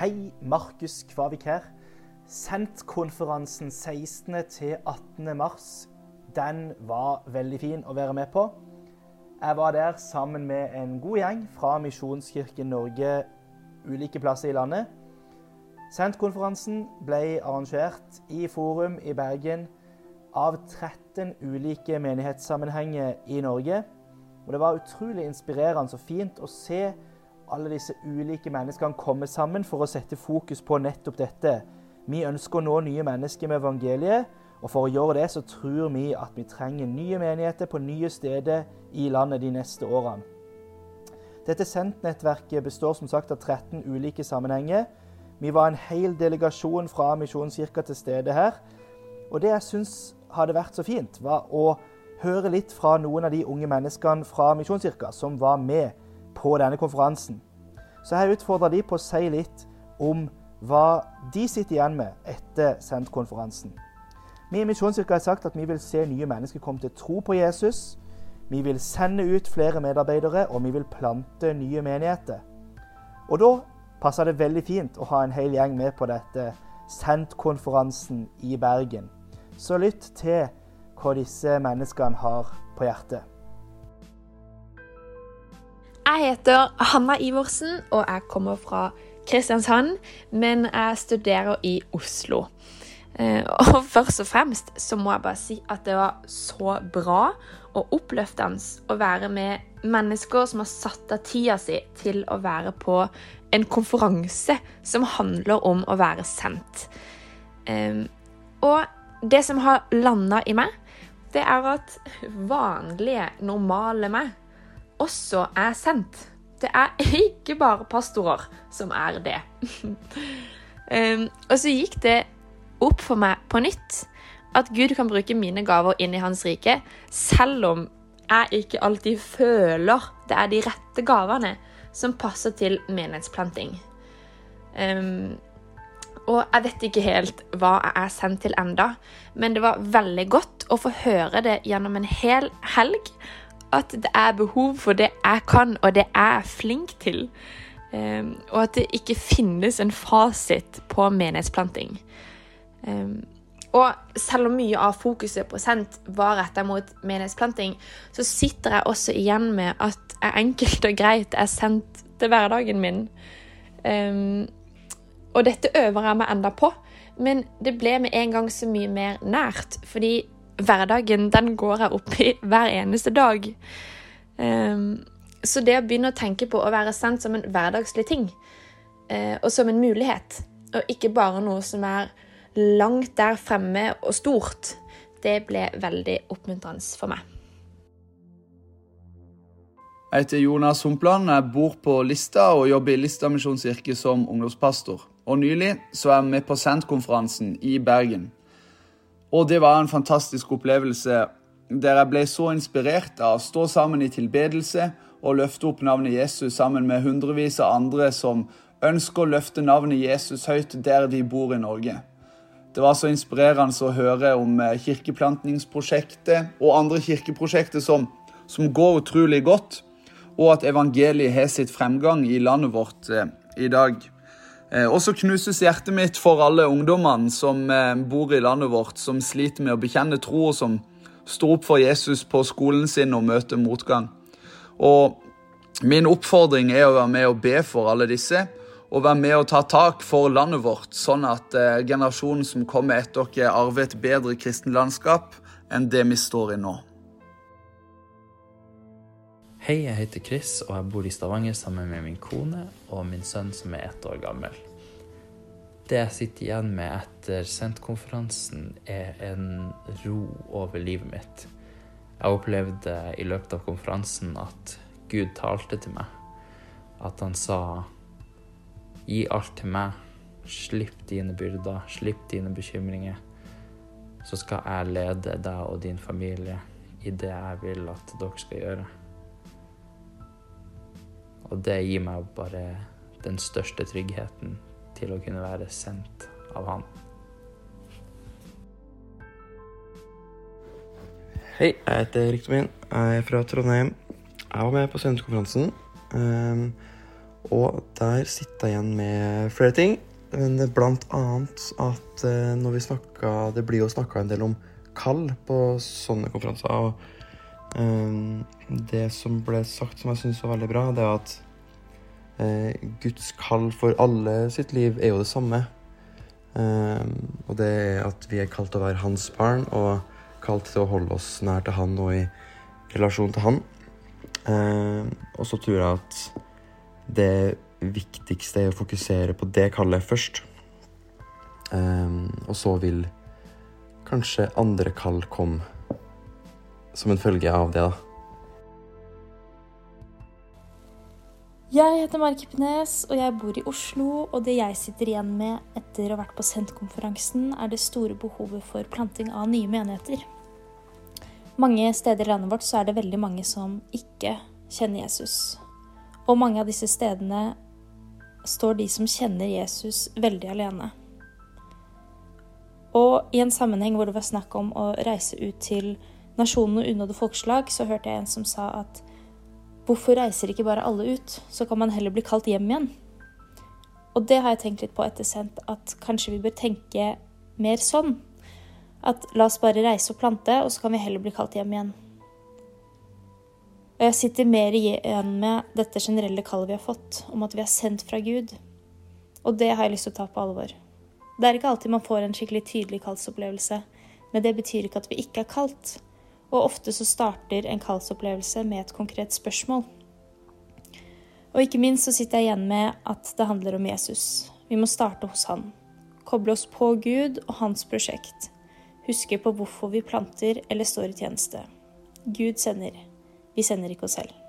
Hei, Markus Kvavik her. Sendt-konferansen 16. til 18. mars, den var veldig fin å være med på. Jeg var der sammen med en god gjeng fra Misjonskirken Norge ulike plasser i landet. Sendt-konferansen ble arrangert i Forum i Bergen av 13 ulike menighetssammenhenger i Norge. Og det var utrolig inspirerende og fint å se alle disse ulike menneskene komme sammen for å sette fokus på nettopp dette. Vi ønsker å nå nye mennesker med evangeliet, og for å gjøre det så tror vi at vi trenger nye menigheter på nye steder i landet de neste årene. Dette Sendt-nettverket består som sagt av 13 ulike sammenhenger. Vi var en hel delegasjon fra Misjonskirka til stede her. Og det jeg syns hadde vært så fint, var å høre litt fra noen av de unge menneskene fra Misjonskirka som var med på denne konferansen. Så jeg utfordrer de på å si litt om hva de sitter igjen med etter Sendt-konferansen. Vi i Misjonskirka har sagt at vi vil se nye mennesker komme til tro på Jesus. Vi vil sende ut flere medarbeidere, og vi vil plante nye menigheter. Og da passer det veldig fint å ha en hel gjeng med på dette Sendt-konferansen i Bergen. Så lytt til hva disse menneskene har på hjertet. Jeg heter Hanna Iversen, og jeg kommer fra Kristiansand, men jeg studerer i Oslo. Eh, og først og fremst så må jeg bare si at det var så bra og oppløftende å være med mennesker som har satt av tida si til å være på en konferanse som handler om å være sendt. Eh, og det som har landa i meg, det er at vanlige, normale meg også er sendt. Det er ikke bare pastorer som er det. um, og så gikk det opp for meg på nytt at Gud kan bruke mine gaver inn i Hans rike, selv om jeg ikke alltid føler det er de rette gavene som passer til menighetsplanting. Um, og jeg vet ikke helt hva jeg er sendt til enda, men det var veldig godt å få høre det gjennom en hel helg at det er behov for det jeg kan, og det jeg er flink til. Um, og at det ikke finnes en fasit på menighetsplanting. Um, og selv om mye av fokuset på Sent var retta mot menighetsplanting, så sitter jeg også igjen med at jeg enkelt og greit er sendt til hverdagen min. Um, og dette øver jeg meg enda på, men det ble med en gang så mye mer nært. Fordi hverdagen, den går jeg opp i hver eneste dag. Um, så det å begynne å tenke på å være sendt som en hverdagslig ting, uh, og som en mulighet, og ikke bare noe som er langt der fremme og stort, det ble veldig oppmuntrende for meg. Jeg heter Jonas Humpland, jeg bor på Lista og jobber i Lista misjonskirke som ungdomspastor. Og Nylig så er jeg med på Sendt-konferansen i Bergen. Og det var en fantastisk opplevelse der jeg ble så inspirert av å stå sammen i tilbedelse og løfte opp navnet Jesus sammen med hundrevis av andre som ønsker å løfte navnet Jesus høyt der de bor i Norge. Det var så inspirerende å høre om eh, kirkeplantningsprosjektet og andre kirkeprosjekter som, som går utrolig godt, og at evangeliet har sitt fremgang i landet vårt eh, i dag. Eh, og så knuses hjertet mitt for alle ungdommene som eh, bor i landet vårt, som sliter med å bekjenne tro, og som står opp for Jesus på skolen sin og møter motgang. Og min oppfordring er å være med og be for alle disse, og være med og ta tak for landet vårt, sånn at eh, generasjonen som kommer etter dere, arver et bedre kristenlandskap enn det vi står i nå. Hei, jeg heter Chris, og jeg bor i Stavanger sammen med min kone og min sønn som er ett år gammel. Det jeg sitter igjen med etter Sent-konferansen, er en ro over livet mitt. Jeg opplevde i løpet av konferansen at Gud talte til meg. At han sa gi alt til meg. Slipp dine byrder, slipp dine bekymringer. Så skal jeg lede deg og din familie i det jeg vil at dere skal gjøre. Og det gir meg bare den største tryggheten til å kunne være sendt av Han. Hei, jeg heter Riktomin. Jeg er fra Trondheim. Jeg var med på sendekonferansen. Um, Og der sitter jeg igjen med flere ting. Men blant annet at eh, når vi snakka Det blir jo snakka en del om kall på sånne konferanser. Og det som ble sagt som jeg syns var veldig bra, det er at eh, Guds kall for alle sitt liv er jo det samme. Eh, og det er at vi er kalt til å være hans barn, og kalt til å holde oss nær til han og i relasjon til han. Eh, og så tror jeg at det viktigste er å fokusere på det kallet først. Og så vil kanskje andre kall komme som en følge av det, da. Jeg heter Mari Hippenes, og jeg bor i Oslo. Og det jeg sitter igjen med etter å ha vært på Sent-konferansen, er det store behovet for planting av nye menigheter. Mange steder i landet vårt så er det veldig mange som ikke kjenner Jesus. Og mange av disse stedene står de som kjenner Jesus, veldig alene. Og i en sammenheng hvor det var snakk om å reise ut til nasjonen og unådde folkeslag, så hørte jeg en som sa at hvorfor reiser ikke bare alle ut, så kan man heller bli kalt hjem igjen? Og det har jeg tenkt litt på etter sendt, at kanskje vi bør tenke mer sånn. At la oss bare reise og plante, og så kan vi heller bli kalt hjem igjen. Og jeg sitter mer igjen med dette generelle kallet vi har fått, om at vi er sendt fra Gud. Og det har jeg lyst til å ta på alvor. Det er ikke alltid man får en skikkelig tydelig kallsopplevelse, men det betyr ikke at vi ikke er kalt. Og ofte så starter en kallsopplevelse med et konkret spørsmål. Og ikke minst så sitter jeg igjen med at det handler om Jesus. Vi må starte hos han. Koble oss på Gud og hans prosjekt. Huske på hvorfor vi planter eller står i tjeneste. Gud sender. Vi sender ikke oss selv.